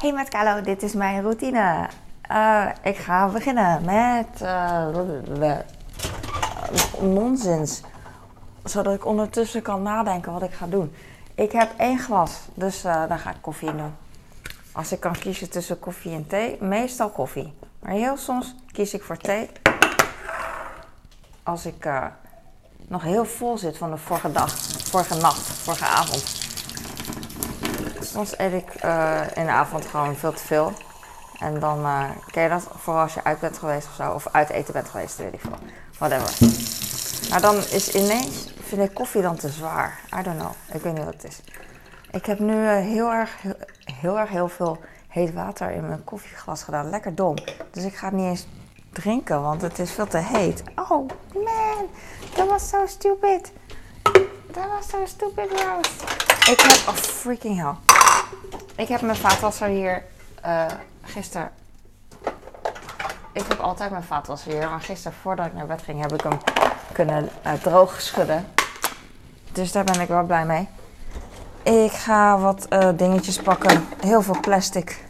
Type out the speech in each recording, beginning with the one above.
Hey met Carlo, dit is mijn routine. Uh, ik ga beginnen met uh, nonsens. Zodat ik ondertussen kan nadenken wat ik ga doen. Ik heb één glas, dus uh, dan ga ik koffie in doen. Als ik kan kiezen tussen koffie en thee, meestal koffie. Maar heel soms kies ik voor thee. Als ik nog heel vol zit van de vorige dag, vorige nacht, vorige avond soms eet ik uh, in de avond gewoon veel te veel. En dan, uh, ken je dat? Vooral als je uit bent geweest of zo. Of uit eten bent geweest, weet ik veel. Whatever. Maar dan is ineens, vind ik koffie dan te zwaar. I don't know. Ik weet niet wat het is. Ik heb nu uh, heel, erg, heel, erg heel veel heet water in mijn koffieglas gedaan. Lekker dom. Dus ik ga het niet eens drinken, want het is veel te heet. Oh man, dat was so stupid. Dat was so stupid, Rose. Ik heb, oh freaking hell. Ik heb mijn vaatwasser hier uh, gisteren. Ik heb altijd mijn vaatwasser hier, maar gisteren voordat ik naar bed ging heb ik hem kunnen uh, droog schudden. Dus daar ben ik wel blij mee. Ik ga wat uh, dingetjes pakken. Heel veel plastic.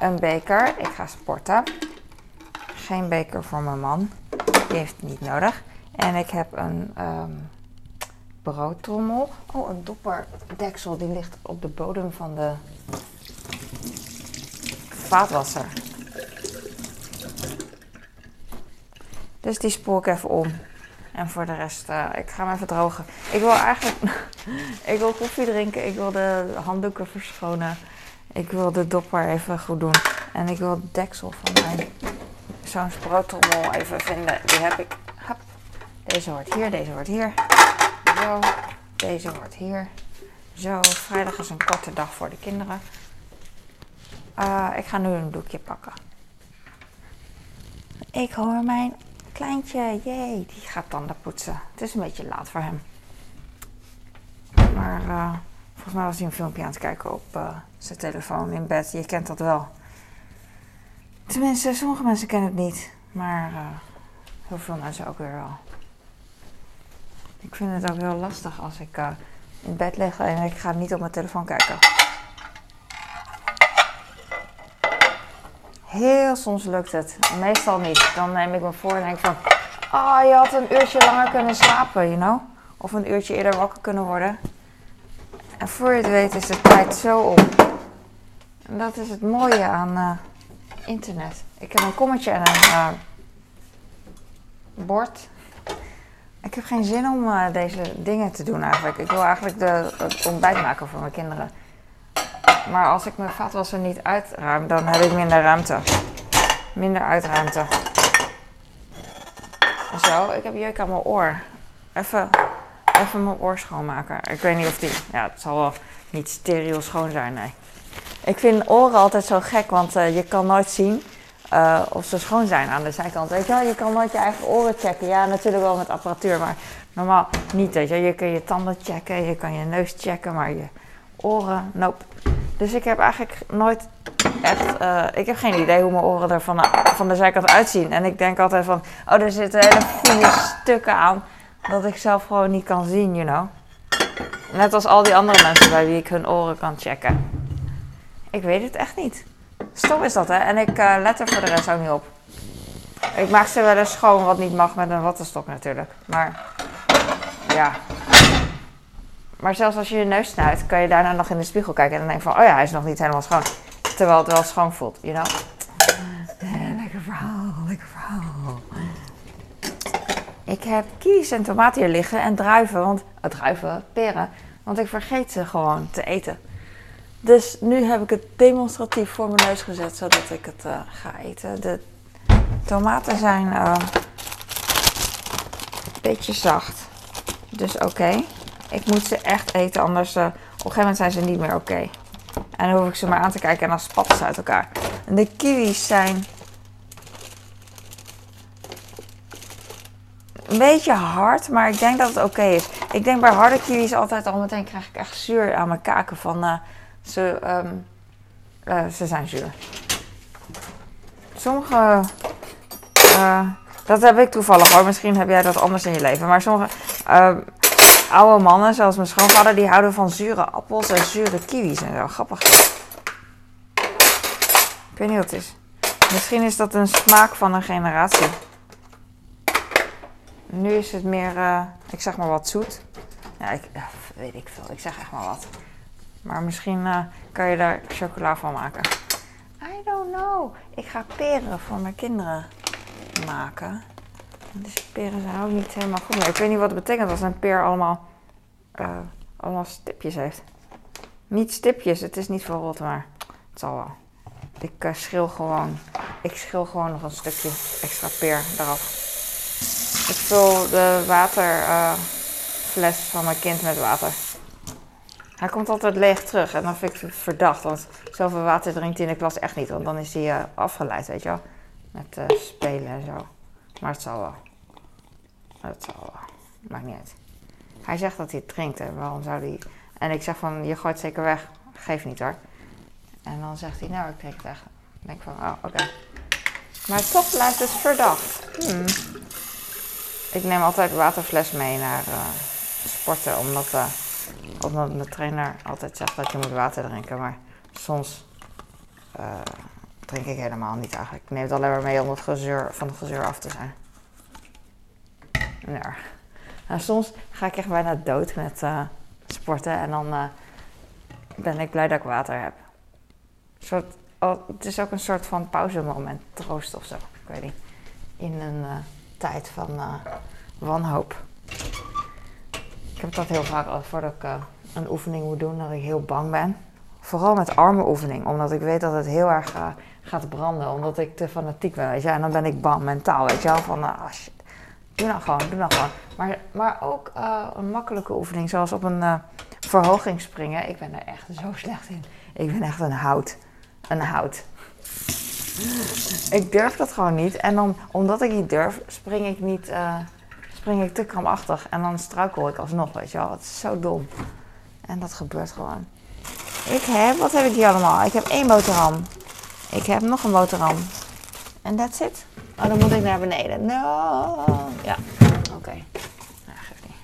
Een beker. Ik ga sporten. Geen beker voor mijn man. Die heeft het niet nodig. En ik heb een um, broodtrommel. Oh, een dopperdeksel. Die ligt op de bodem van de vaatwasser. Dus die spoel ik even om. En voor de rest, uh, ik ga hem even drogen. Ik wil eigenlijk, ik wil koffie drinken. Ik wil de handdoeken verschonen. Ik wil de dopper even goed doen. En ik wil het deksel van mijn zo'n broodtrommel even vinden. Die heb ik. Deze hoort hier, deze hoort hier. Zo, deze wordt hier. Zo, vrijdag is een korte dag voor de kinderen. Uh, ik ga nu een doekje pakken. Ik hoor mijn kleintje, jee, die gaat tanden poetsen. Het is een beetje laat voor hem. Maar uh, volgens mij was hij een filmpje aan het kijken op uh, zijn telefoon in bed. Je kent dat wel. Tenminste, sommige mensen kennen het niet. Maar heel veel mensen ook weer wel. Ik vind het ook heel lastig als ik uh, in bed lig en ik ga niet op mijn telefoon kijken. Heel soms lukt het, meestal niet. Dan neem ik me voor en denk van, ah, je had een uurtje langer kunnen slapen, you know? Of een uurtje eerder wakker kunnen worden. En voor je het weet is de tijd zo op. En dat is het mooie aan uh, internet. Ik heb een kommetje en een uh, bord ik heb geen zin om uh, deze dingen te doen eigenlijk. Ik wil eigenlijk de, het ontbijt maken voor mijn kinderen. Maar als ik mijn vaatwasser niet uitruim, dan heb ik minder ruimte. Minder uitruimte. Zo, ik heb jeuk aan mijn oor. Even, even mijn oor schoonmaken. Ik weet niet of die... Ja, het zal wel niet stereo schoon zijn, nee. Ik vind oren altijd zo gek, want uh, je kan nooit zien uh, of ze schoon zijn aan de zijkant. Weet je wel, je kan nooit je eigen oren checken. Ja, natuurlijk wel met apparatuur, maar normaal niet. Weet je, je kan je tanden checken, je kan je neus checken, maar je oren, nope. Dus ik heb eigenlijk nooit echt, uh, ik heb geen idee hoe mijn oren er van de, van de zijkant uitzien. En ik denk altijd van, oh, er zitten hele vier stukken aan dat ik zelf gewoon niet kan zien, you know. Net als al die andere mensen bij wie ik hun oren kan checken. Ik weet het echt niet. Stom is dat, hè? En ik uh, let er voor de rest ook niet op. Ik maak ze wel eens schoon, wat niet mag met een wattenstok natuurlijk. Maar ja. Maar zelfs als je je neus snuit, kan je daarna nog in de spiegel kijken en dan denk je van, oh ja, hij is nog niet helemaal schoon. Terwijl het wel schoon voelt, you know? Eh, lekker verhaal, lekker verhaal. Ik heb kies en tomaten hier liggen en druiven, want, uh, druiven, peren, want ik vergeet ze gewoon te eten. Dus nu heb ik het demonstratief voor mijn neus gezet, zodat ik het uh, ga eten. De tomaten zijn uh, een beetje zacht. Dus oké. Ik moet ze echt eten, anders uh, op een gegeven moment zijn ze niet meer oké. En dan hoef ik ze maar aan te kijken en dan spatten ze uit elkaar. En de kiwis zijn een beetje hard, maar ik denk dat het oké is. Ik denk bij harde kiwis altijd al meteen krijg ik echt zuur aan mijn kaken van ze, um, uh, ze zijn zuur. Sommige. Uh, dat heb ik toevallig hoor. Misschien heb jij dat anders in je leven. Maar sommige uh, oude mannen, zoals mijn schoonvader, die houden van zure appels en zure kiwis en zo. Grappig. Ik weet niet wat het is. Misschien is dat een smaak van een generatie. Nu is het meer, uh, ik zeg maar wat zoet. Ja, ik, weet ik veel. Ik zeg echt maar wat. Maar misschien uh, kan je daar chocola van maken. I don't know. Ik ga peren voor mijn kinderen maken. Dus peren zijn ook niet helemaal goed. Ik weet niet wat het betekent als een peer allemaal, uh, allemaal stipjes heeft. Niet stipjes, het is niet verrot, maar het zal wel. Ik uh, schil gewoon, ik schil gewoon nog een stukje extra peer eraf. Ik vul de waterfles van mijn kind met water. Hij komt altijd leeg terug en dan vind ik het verdacht, want zoveel water drinkt hij in de klas echt niet, want dan is hij uh, afgeleid, weet je wel. Met spelen en zo. Maar het zal wel. Het zal wel. Maakt niet uit. Hij zegt dat hij het drinkt en waarom zou hij... En ik zeg van, je gooit zeker weg. Geef niet hoor. En dan zegt hij, nou, ik drink het echt. Dan denk ik van, oh, oké. Maar toch blijft het verdacht. Hmm. Ik neem altijd waterfles mee naar uh, sporten, omdat, omdat mijn trainer altijd zegt dat je moet water drinken. Maar soms uh, drink ik helemaal niet eigenlijk. Ik neem het alleen maar mee om het gezeur, van het gezeur af te zijn. Ja. Nou, soms ga ik echt bijna dood met sporten en dan ben ik blij dat ik water heb. Soort, oh, het is ook een soort van pauzemoment, troost of zo. Ik weet niet. In een tijd van wanhoop. Ik heb dat heel vaak al voordat ik uh, een oefening moet doen, dat ik heel bang ben. Vooral met armenoefening, omdat ik weet dat het heel erg gaat branden, omdat ik te fanatiek ben, weet. En dan ben ik bang mentaal, weet je wel. Van, ah shit, doe nou gewoon, doe nou gewoon. Maar, maar ook een makkelijke oefening, zoals op een verhoging springen. Ik ben er echt zo slecht in. Ik ben echt een hout een hout. Ik durf dat gewoon niet. En dan, omdat ik niet durf, spring ik niet, spring ik te kramachtig. En dan struikel ik alsnog, weet je wel. Het is zo dom. En dat gebeurt gewoon. Ik heb, wat heb ik hier allemaal? Ik heb één boterham. Ik heb nog een boterham. En that's it. Oh, dan moet ik naar beneden. No. Ja, oké. Okay. Nou, geeft niet.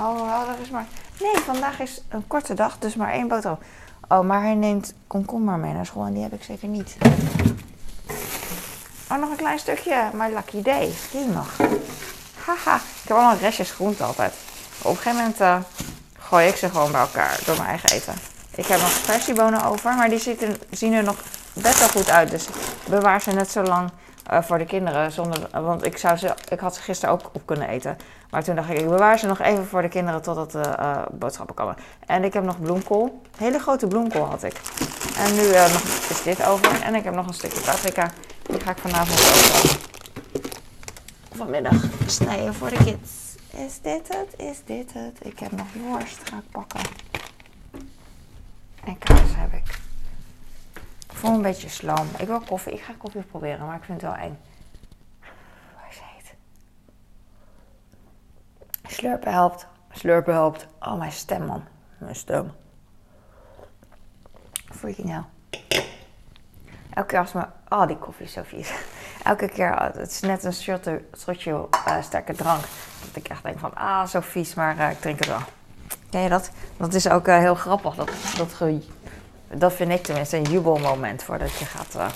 Oh, dat is maar... Nee, vandaag is een korte dag, dus maar één boterham. Oh, maar hij neemt komkommer mee naar school en die heb ik zeker niet. Oh, nog een klein stukje. My lucky day. Die nog. Haha. Ik heb allemaal restjes groente altijd. Op een gegeven moment uh, gooi ik ze gewoon bij elkaar door mijn eigen eten. Ik heb nog versiebonen over, maar die zien er, zien er nog best wel goed uit. Dus ik bewaar ze net zo lang uh, voor de kinderen. Zonder, want ik, zou ze, ik had ze gisteren ook op kunnen eten. Maar toen dacht ik, ik bewaar ze nog even voor de kinderen totdat de uh, boodschappen komen. En ik heb nog bloemkool. Hele grote bloemkool had ik. En nu is dit over. En ik heb nog een stukje paprika. Die ga ik vanavond ook vanmiddag snijden voor de kids. Is dit het? Is dit het? Ik heb nog worst. Ga ik pakken. En kaas heb ik. Ik voel een beetje sloom. Ik wil koffie. Ik ga koffie proberen, maar ik vind het wel eng. Waar is het? Slurpen helpt. Slurpen helpt. Oh, mijn stem, man. Mijn stem. Freaking hell. Elke keer als me... Oh, die koffie is zo vies. Elke keer... Oh, het is net een shotje, shotje uh, sterke drank. Dat ik echt denk van... Ah, zo vies, maar uh, ik drink het wel. Ken je dat? Dat is ook uh, heel grappig. Dat, dat dat vind ik tenminste een jubelmoment voordat je gaat uh,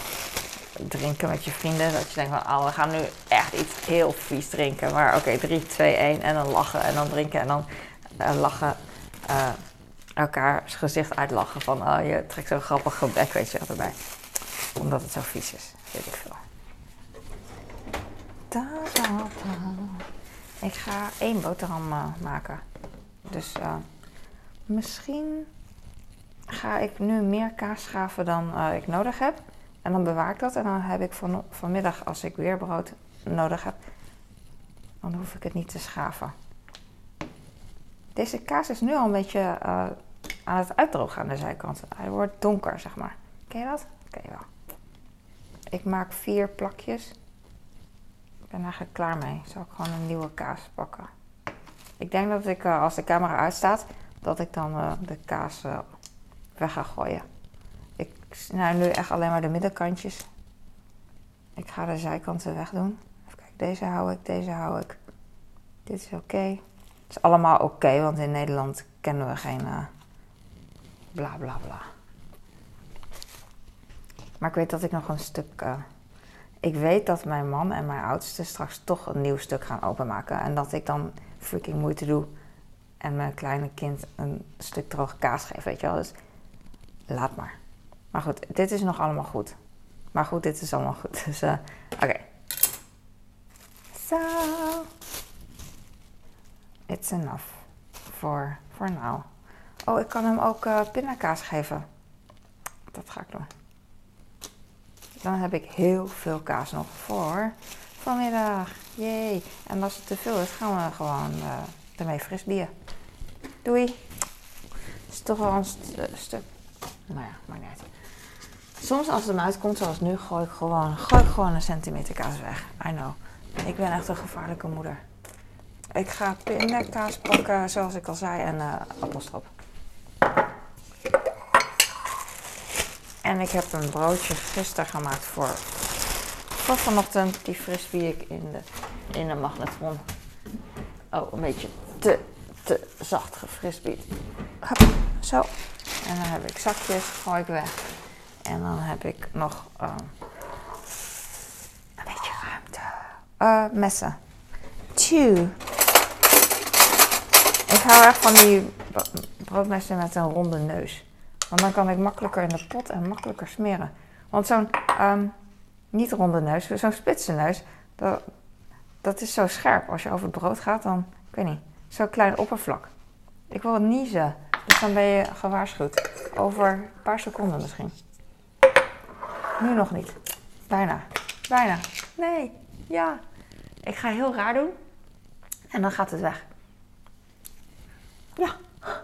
drinken met je vrienden. Dat je denkt van, oh, we gaan nu echt iets heel vies drinken. Maar oké, okay, 3, 2, 1 en dan lachen en dan drinken en dan lachen. Uh, elkaars gezicht uitlachen van, oh, je trekt zo'n grappig gebek, weet je erbij. Omdat het zo vies is, weet ik veel. Da, da. Ik ga één boterham maken. Dus misschien ga ik nu meer kaas schaven dan uh, ik nodig heb. En dan bewaar ik dat. En dan heb ik van, vanmiddag, als ik weer brood nodig heb, dan hoef ik het niet te schaven. Deze kaas is nu al een beetje aan het uitdrogen aan de zijkant. Hij wordt donker, zeg maar. Ken je dat? Ken je wel. Ik maak vier plakjes. Ik ben eigenlijk klaar mee. Zal ik gewoon een nieuwe kaas pakken. Ik denk dat ik, uh, als de camera uitstaat, dat ik dan uh, de kaas weg ga gooien. Ik snij nu echt alleen maar de middenkantjes. Ik ga de zijkanten wegdoen. Even kijken, deze hou ik, deze hou ik. Dit is oké. Het is allemaal oké, want in Nederland kennen we geen bla bla bla. Maar ik weet dat ik nog een stuk. eh, ik weet dat mijn man en mijn oudste straks toch een nieuw stuk gaan openmaken. En dat ik dan freaking moeite doe. En mijn kleine kind een stuk droge kaas geef, weet je wel. Dus laat maar. Maar goed, dit is nog allemaal goed. Maar goed, dit is allemaal goed. Dus, eh, oké. Zo. It's enough. For, for now. Oh, ik kan hem ook eh, pindakaas geven. Dat ga ik doen. Dan heb ik heel veel kaas nog voor vanmiddag. Jee. En als het te veel is, gaan we gewoon eh ermee frisbieren. Doei. Het is toch wel een eh, stuk. Nou ja, maar uit. Soms als het hem uitkomt, zoals nu, gooi ik gewoon, gooi ik gewoon een centimeter kaas weg. I know. Ik ben echt een gevaarlijke moeder. Ik ga pindakaas pakken, zoals ik al zei, en eh appelstrop. En ik heb een broodje gisteren gemaakt voor, voor vanochtend. Die frisbee ik in de, in de magnetron. Oh, een beetje te, te zacht gefrisbeed. Zo. En dan heb ik zakjes, gooi ik weg. En dan heb ik nog eh, een beetje ruimte. Eh, messen. Two. Ik hou echt van die bro- broodmessen met een ronde neus. Want dan kan ik makkelijker in de pot en makkelijker smeren. Want zo'n ehm, niet ronde neus, zo'n spitse neus, dat, dat is zo scherp. Als je over het brood gaat, dan, ik weet niet, zo'n klein oppervlak. Ik wil niezen, dus dan ben je gewaarschuwd. Over een paar seconden misschien. Nu nog niet. Bijna. Bijna. Nee. Ja. Ik ga heel raar doen. En dan gaat het weg. Ja.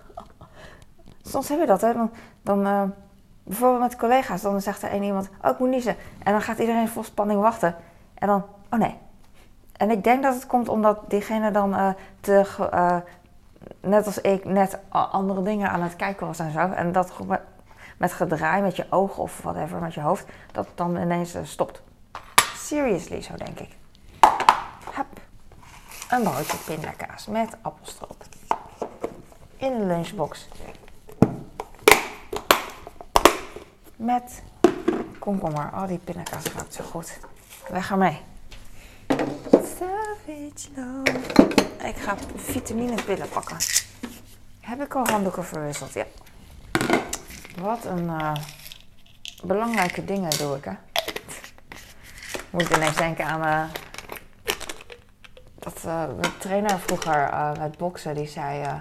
Soms heb je dat, hè. Dan eh, bijvoorbeeld met collega's, dan zegt er één iemand... Oh, ik moet niezen. En dan gaat iedereen vol spanning wachten. En dan... Oh, nee. En ik denk dat het komt omdat diegene dan eh, te... eh, net als ik net andere dingen aan het kijken was en zo. En dat met- gedraai met je ogen of whatever, met je hoofd, dat dan ineens stopt. Seriously, zo denk ik. Hup. Een broodje pindakaas met appelstroop. In een lunchbox. Met komkommer. Oh, die pindakaas ruikt zo goed. Weg ermee. Savage love. Ik ga vitaminepillen pakken. Heb ik al handdoeken verwisseld? Ja. Wat een eh, belangrijke dingen doe ik, hè. Moet ineens denken aan eh, dat eh, mijn trainer vroeger eh, met boksen, die zei... eh,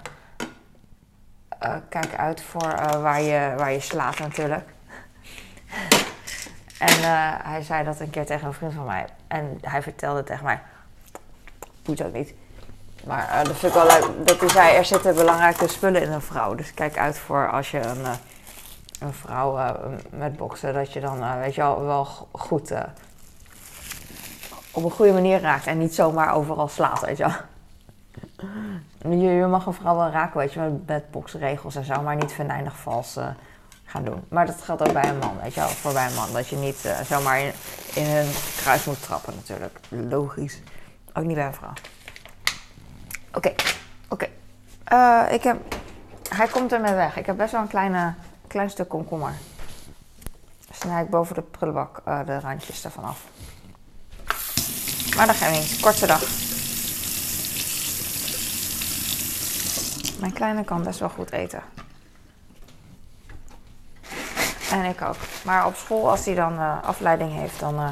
eh, kijk uit voor eh, waar, je, waar je slaat natuurlijk. En eh, hij zei dat een keer tegen een vriend van mij. En hij vertelde tegen mij... Moet ook niet. Maar eh, dat vind ik wel leuk. Dat hij zei, er zitten belangrijke spullen in een vrouw. Dus kijk uit voor als je een, eh, een vrouw met boksen... dat je dan, weet je wel, wel go- goed... op een goede manier raakt. En niet zomaar overal slaat, weet je wel. Je, je mag een vrouw wel raken, weet je, met, boksregels en zo, maar niet venijnig vals gaan doen. Maar dat geldt ook bij een man, weet je wel, voor bij een man. Dat je niet eh, zomaar in, hun kruis moet trappen natuurlijk. Logisch. Ook niet bij een vrouw. Oké, oké. Eh, ik heb... Hij komt ermee weg. Ik heb best wel een kleine, klein stuk komkommer. Snij ik boven de prullenbak eh, de randjes ervan af. Maar dat gaat niet. Korte dag. Mijn kleine kan best wel goed eten. En ik ook. Maar op school, als hij dan eh, afleiding heeft, dan, eh,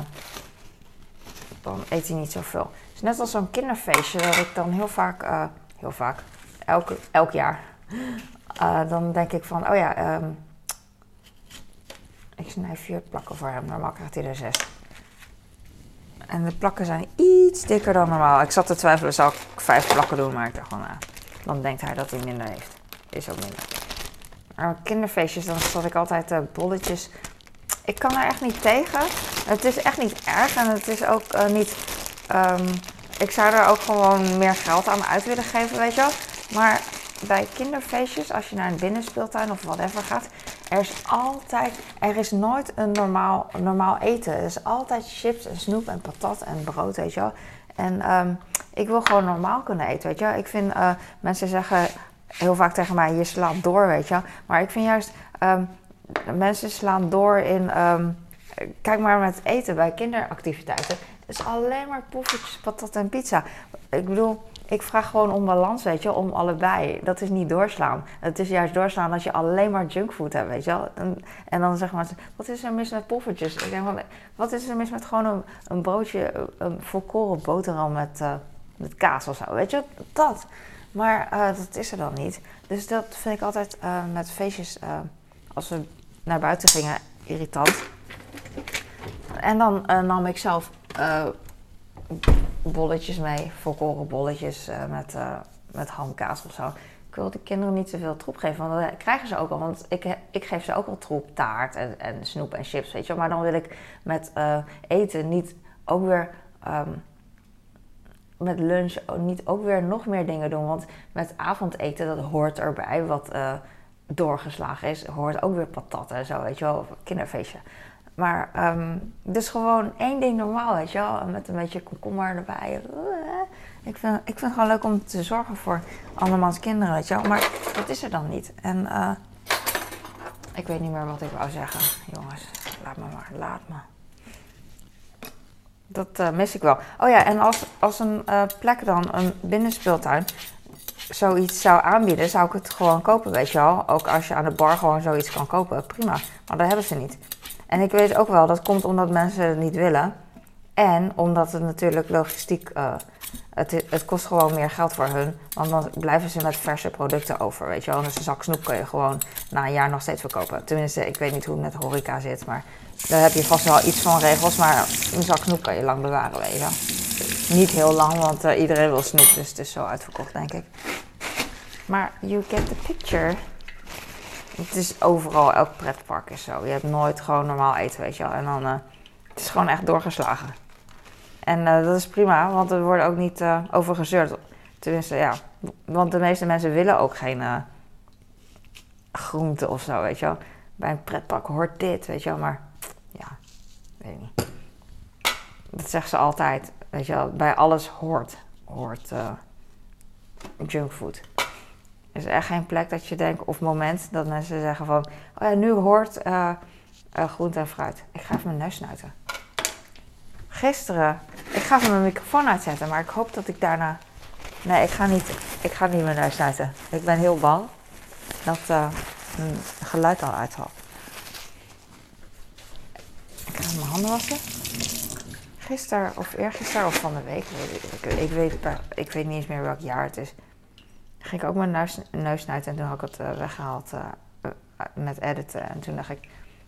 dan eet hij niet zoveel. Het is net als zo'n kinderfeestje dat ik dan heel vaak, eh, heel vaak, elke, elk jaar, dan denk ik van, oh ja, ehm, ik snij vier plakken voor hem. Normaal krijgt hij er zes. En de plakken zijn iets dikker dan normaal. Ik zat te twijfelen, zou ik vijf plakken doen, maar ik dacht van, nou, dan denkt hij dat hij minder heeft. Is ook minder. Op kinderfeestjes, dan zat ik altijd eh, bolletjes. Ik kan er echt niet tegen. Het is echt niet erg en het is ook eh, niet... ehm, ik zou er ook gewoon meer geld aan uit willen geven, weet je wel. Maar bij kinderfeestjes, als je naar een binnenspeeltuin of whatever gaat... Er is altijd, er is nooit een normaal, normaal eten. Er is altijd chips en snoep en patat en brood, weet je wel. En ehm, ik wil gewoon normaal kunnen eten, weet je wel. Ik vind, eh, mensen zeggen heel vaak tegen mij, je slaat door, weet je. Maar ik vind juist, ehm, mensen slaan door in, ehm, kijk maar met eten bij kinderactiviteiten. Het is alleen maar poffertjes, patat en pizza. Ik bedoel, ik vraag gewoon om balans, weet je, om allebei. Dat is niet doorslaan. Het is juist doorslaan als je alleen maar junkfood hebt, weet je wel. En, en dan zeg maar, wat is er mis met poffertjes? Ik denk van, wat is er mis met gewoon een, een broodje, een volkoren boterham met, uh, met kaas of zo, weet je? Dat. Maar uh, dat is er dan niet. Dus dat vind ik altijd uh, met feestjes, als we naar buiten gingen, irritant. En dan nam ik zelf bolletjes mee, volkoren bolletjes met, met hamkaas of zo. Ik wil de kinderen niet zoveel troep geven, want dat krijgen ze ook al. Want ik, ik geef ze ook al troep, taart en, en snoep en chips, weet je Maar dan wil ik met eten niet ook weer... Um, met lunch niet ook weer nog meer dingen doen. Want met avondeten, dat hoort erbij, wat doorgeslagen is, hoort ook weer patat en zo, weet je wel, kinderfeestje. Maar um, dus gewoon één ding normaal, weet je wel. Met een beetje komkommer erbij. Ik vind, ik vind het gewoon leuk om te zorgen voor andermans kinderen, weet je wel. Maar dat is er dan niet. En uh, ik weet niet meer wat ik wou zeggen. Jongens, laat me maar, laat me. Dat uh, mis ik wel. Oh ja, en als, als een uh, plek dan, een binnenspeeltuin, zoiets zou aanbieden, zou ik het gewoon kopen, weet je wel. Ook als je aan de bar gewoon zoiets kan kopen, prima. Maar dat hebben ze niet. En ik weet ook wel, dat komt omdat mensen het niet willen. En omdat het natuurlijk logistiek, uh, het, het kost gewoon meer geld voor hun. Want dan blijven ze met verse producten over, weet je wel. Een zak snoep kun je gewoon na een jaar nog steeds verkopen. Tenminste, ik weet niet hoe het met horeca zit, maar daar heb je vast wel iets van regels. Maar een zak snoep kan je lang bewaren, weet je wel. Niet heel lang, want uh, iedereen wil snoep, dus het is zo uitverkocht, denk ik. Maar you get the picture. Het is overal, elk pretpark is zo. Je hebt nooit gewoon normaal eten, weet je wel. En dan, uh, het is gewoon echt doorgeslagen. En uh, dat is prima, want er wordt ook niet uh, over gezeurd. Tenminste, ja. Want de meeste mensen willen ook geen groente of zo, weet je wel. Bij een pretpark hoort dit, weet je wel. Maar ja, weet niet. Dat zeggen ze altijd, weet je wel. Bij alles hoort, hoort junkfood is echt geen plek dat je denkt, of moment dat mensen zeggen van, oh ja, nu hoort uh, uh, groente en fruit. Ik ga even mijn neus snuiten. Gisteren, ga even mijn microfoon uitzetten, maar ik hoop dat ik daarna. Nee, ik ga niet, ik ga niet mijn neus snuiten. Ik ben heel bang dat uh, mijn geluid al uitvalt. Ik ga mijn handen wassen. Gisteren of eergisteren of van de week, ik, ik, ik, weet, ik weet niet eens meer welk jaar het is ging ik ook mijn neus, snuiten en toen had ik het uh, weggehaald uh, met editen. En toen dacht ik,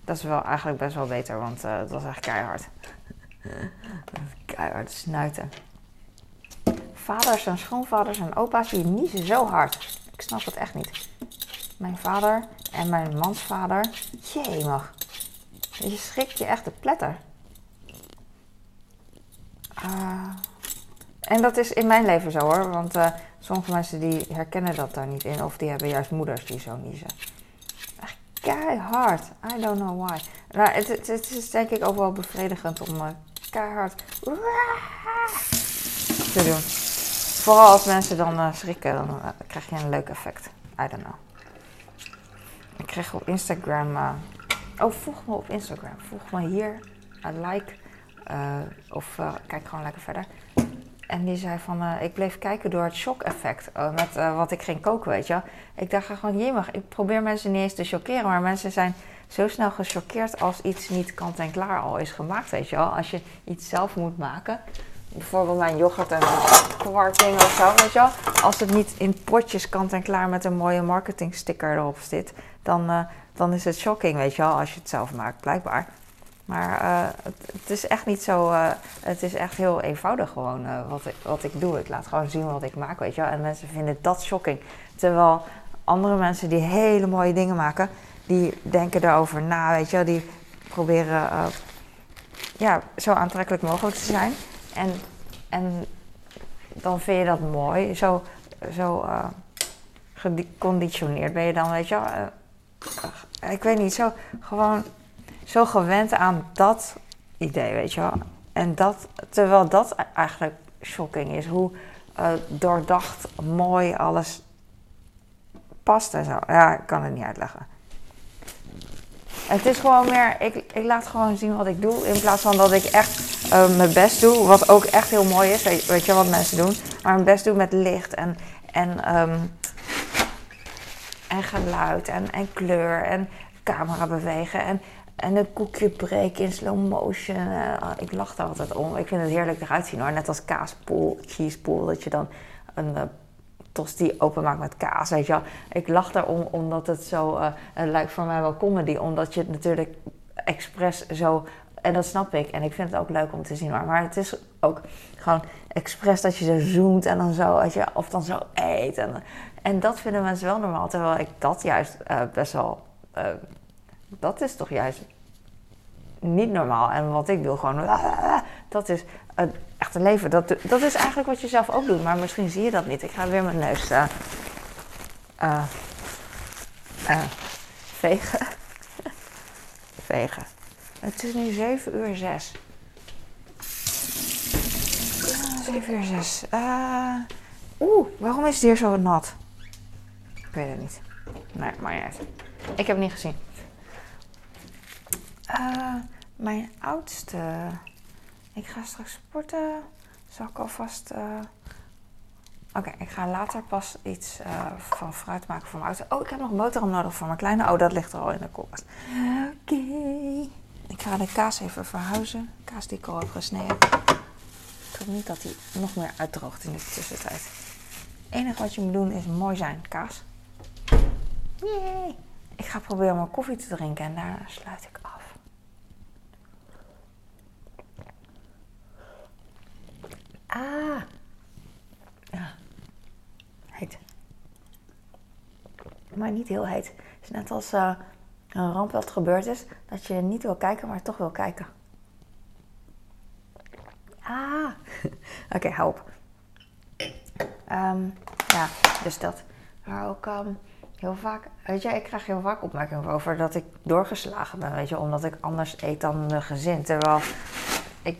dat is wel eigenlijk best wel beter, want het was echt keihard. Keihard snuiten. Vaders en schoonvaders en opa's die niezen zo hard. Ik snap het echt niet. Mijn vader en mijn mans vader. mag. Je schrikt je echt de pletter. Uh, en dat is in mijn leven zo hoor. Want uh, sommige mensen die herkennen dat daar niet in. Of die hebben juist moeders die zo niezen. Echt keihard. I don't know why. Nou, het, het, is denk ik wel bevredigend om keihard te doen. Vooral als mensen dan uh, schrikken, dan uh, krijg je een leuk effect. I don't know. Ik kreeg op Instagram. oh, volg me op Instagram. Volg me hier. like. of kijk gewoon lekker verder. En die zei van, ik bleef kijken door het shock-effect. Met wat ik ging koken, weet je Ik dacht gewoon, jemig, ik probeer mensen niet eens te chockeren. Maar mensen zijn zo snel gechoqueerd als iets niet kant-en-klaar al is gemaakt, weet je wel. Als je iets zelf moet maken. Bijvoorbeeld mijn yoghurt en kwarting of zo, weet je wel. Als het niet in potjes kant-en-klaar met een mooie marketingsticker erop zit. Dan, dan is het shocking, weet je wel, als je het zelf maakt, blijkbaar. Maar uh, het, is echt niet zo. Uh, het is echt heel eenvoudig gewoon wat, ik, wat ik doe. Ik laat gewoon zien wat ik maak, weet je wel. En mensen vinden dat shocking. Terwijl andere mensen die hele mooie dingen maken, die denken daarover na, weet je wel. Die proberen ja, zo aantrekkelijk mogelijk te zijn. En, en dan vind je dat mooi. Zo, zo geconditioneerd ben je dan, weet je wel. ik weet niet, zo gewoon zo gewend aan dat idee, weet je wel. En dat, terwijl dat eigenlijk shocking is, hoe doordacht, mooi alles past en zo. Ja, ik kan het niet uitleggen. Het is gewoon meer, ik, ik laat gewoon zien wat ik doe. In plaats van dat ik echt uh, mijn best doe. Wat ook echt heel mooi is. Weet, weet, je wat mensen doen? Maar mijn best doen met licht en, en, um, en geluid en, en kleur en camera bewegen. En, en een koekje breken in slow motion. Uh, ik lach daar altijd om. Ik vind het heerlijk eruit zien hoor. Net als kaaspool, cheesepool. Dat je dan een uh, tosti openmaakt met kaas. Weet je wel. Ik lach daarom omdat het zo... Uh, het lijkt voor mij wel comedy. Omdat je het natuurlijk expres zo... En dat snap ik. En ik vind het ook leuk om te zien. Maar, maar het is ook gewoon expres dat je zo zoomt en dan zo... Weet je, of dan zo eet. En, en dat vinden mensen wel normaal. Terwijl ik dat juist best wel dat is toch juist niet normaal. En wat ik wil, gewoon, dat is het echte leven. Dat, dat is eigenlijk wat je zelf ook doet, maar misschien zie je dat niet. Ik ga weer mijn neus uh, uh, uh, vegen. vegen. Het is nu 7 uur 6. 7 uur 6. Oeh, waarom is het hier zo nat? Ik weet het niet. Nee, maar niet uit. Ik heb het niet gezien. Mijn oudste. Ik ga straks sporten. Zal ik alvast. Uh... Oké, ik ga later pas iets uh, van fruit maken voor mijn oudste. Oh, ik heb nog boterham nodig voor mijn kleine. Oh, dat ligt er al in de koelkast. Oké. Ik ga de kaas even verhuizen. Kaas die ik al heb gesneden. Ik hoop niet dat hij nog meer uitdroogt in de tussentijd. Het enige wat je moet doen is mooi zijn, kaas. Yay! Ik ga proberen mijn koffie te drinken en daarna sluit ik af. Ah. Ja. Heet. Maar niet heel heet. Het is net als uh, een ramp wat gebeurd is. Dat je niet wil kijken, maar toch wil kijken. Ah. Oké, op. Um, ja, dus dat. Maar ook um, heel vaak... Weet je, ik krijg heel vaak opmerkingen over dat ik doorgeslagen ben. Weet je, omdat ik anders eet dan mijn gezin. Terwijl ik,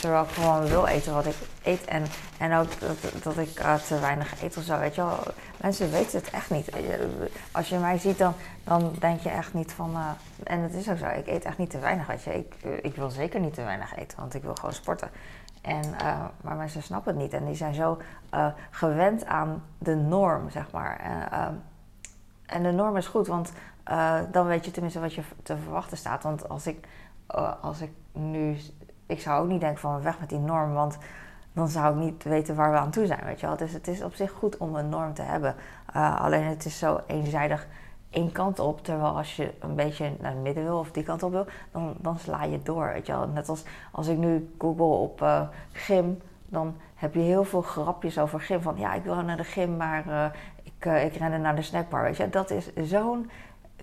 terwijl ik gewoon wil eten wat ik eet. En, en ook dat, dat ik uh, te weinig eet of zo. Weet je wel, mensen weten het echt niet. Als je mij ziet, dan, dan denk je echt niet van. Uh, en het is ook zo, ik eet echt niet te weinig. Weet je, ik, ik wil zeker niet te weinig eten, want ik wil gewoon sporten. En, maar mensen snappen het niet. En die zijn zo gewend aan de norm, zeg maar. En, en de norm is goed, want dan weet je tenminste wat je te verwachten staat. Want als ik, als ik nu ik zou ook niet denken van weg met die norm, want dan zou ik niet weten waar we aan toe zijn, weet je wel. Dus het is op zich goed om een norm te hebben. Uh, alleen het is zo eenzijdig één kant op, terwijl als je een beetje naar het midden wil of die kant op wil, dan, dan sla je door, weet je wel. Net als als ik nu google op uh, gym, dan heb je heel veel grapjes over gym. Van ja, ik wil naar de gym, maar uh, ik, ik rende naar de snackbar, weet je. Dat is zo'n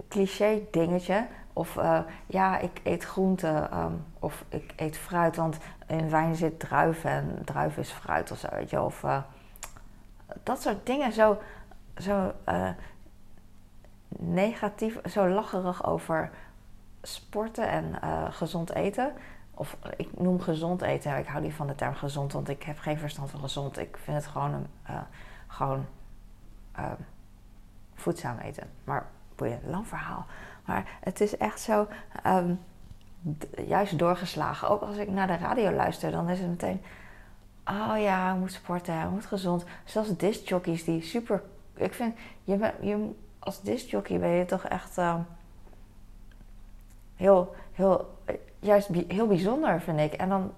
cliché dingetje. Of uh, ja, ik eet groente um, of ik eet fruit, want in wijn zit druiven en druiven is fruit of zo, weet je. Of uh, dat soort dingen, zo, zo uh, negatief, zo lacherig over sporten en gezond eten. Of ik noem gezond eten, ik hou niet van de term gezond, want ik heb geen verstand van gezond. Ik vind het gewoon, een, gewoon voedzaam eten. Maar boeien, lang verhaal. Maar het is echt zo, um, juist doorgeslagen. Ook als ik naar de radio luister, dan is het meteen... Oh ja, je moet sporten, je moet gezond. Zelfs discjockeys die super... Ik vind, je, je, als discjockey ben je toch echt... Uh, heel, heel, juist heel bijzonder, vind ik. En dan,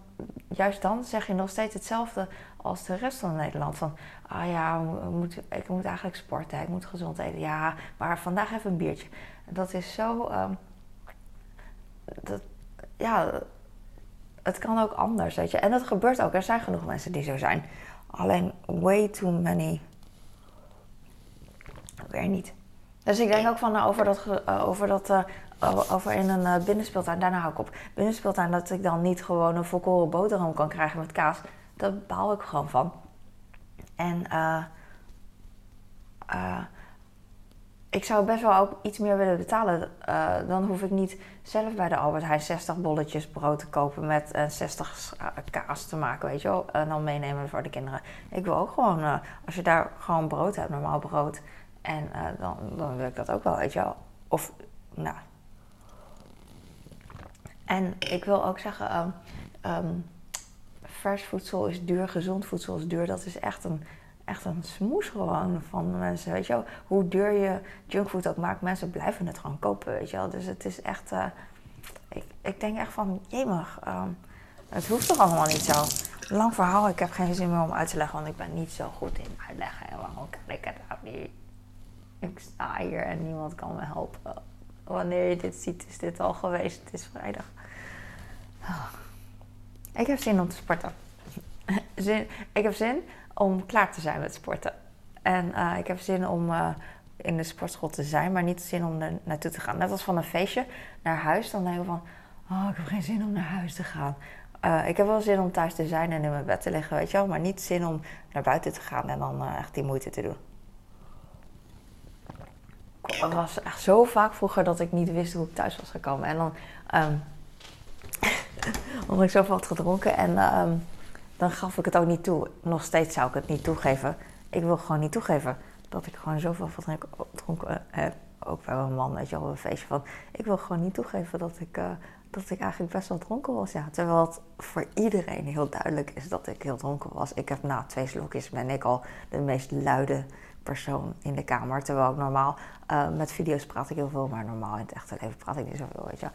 juist dan zeg je nog steeds hetzelfde als de rest van Nederland. Van, ah ja, moet, ik moet eigenlijk sporten, ik moet gezond eten. Ja, maar vandaag even een biertje. Dat is zo. Um, dat, ja, het kan ook anders, weet je. En dat gebeurt ook. Er zijn genoeg mensen die zo zijn. Alleen way too many. Weer niet. Dus ik denk ook van nou, over dat, uh, over dat uh, over in een binnenspeeltuin, daarna hou ik op. Binnenspeeltuin dat ik dan niet gewoon een volkoren boterham kan krijgen met kaas. Daar baal ik gewoon van. En eh ik zou best wel ook iets meer willen betalen. Uh, dan hoef ik niet zelf bij de Albert Heijn 60 bolletjes brood te kopen met uh, 60 kaas te maken, weet je wel. En dan meenemen voor de kinderen. Ik wil ook gewoon, als je daar gewoon brood hebt, normaal brood. En dan, dan wil ik dat ook wel, weet je wel. Of, nou, En ik wil ook zeggen, ehm, vers voedsel is duur, gezond voedsel is duur. Dat is echt een, echt een smoes gewoon van mensen. Weet je wel? Hoe duur je junkfood ook maakt, mensen blijven het gewoon kopen. Weet je wel? Dus het is echt. Uh, ik, ik denk echt van, jemig, um, het hoeft toch allemaal niet zo. Lang verhaal, ik heb geen zin meer om uit te leggen, want ik ben niet zo goed in uitleggen. En waarom kan ik het nou niet? Ik sta hier en niemand kan me helpen. Wanneer je dit ziet, is dit al geweest. Het is vrijdag. Oh. Ik heb zin om te sporten. Zin, ik heb zin om klaar te zijn met sporten. En uh, ik heb zin om uh, in de sportschool te zijn, maar niet zin om er naartoe te gaan. Net als van een feestje naar huis, dan denk ik van... Oh, ik heb geen zin om naar huis te gaan. Uh, ik heb wel zin om thuis te zijn en in mijn bed te liggen, weet je wel. Maar niet zin om naar buiten te gaan en dan echt die moeite te doen. Het was echt zo vaak vroeger dat ik niet wist hoe ik thuis was gekomen. En dan... Um, omdat ik zoveel had gedronken en... Um, dan gaf ik het ook niet toe. Nog steeds zou ik het niet toegeven. Ik wil gewoon niet toegeven dat ik gewoon zoveel gedronken heb. Ook bij mijn man, weet je wel, een feestje van. Ik wil gewoon niet toegeven dat ik, uh, dat ik eigenlijk best wel dronken was. Ja, terwijl het voor iedereen heel duidelijk is dat ik heel dronken was. Ik heb na twee slokjes ben ik al de meest luide persoon in de kamer. Terwijl ik normaal uh, met video's praat ik heel veel, maar normaal in het echte leven praat ik niet zoveel, weet je.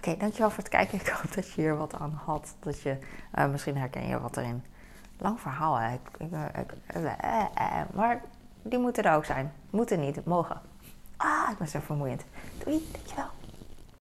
Oké, dankjewel voor het kijken. Ik hoop dat je hier wat aan had. Dat je, uh, misschien herken je wat erin. Lang verhaal, hè. Ik, ik, eh, eh, maar die moeten er ook zijn. Moeten niet, mogen. Ah, ik ben zo vermoeiend. Doei, dankjewel.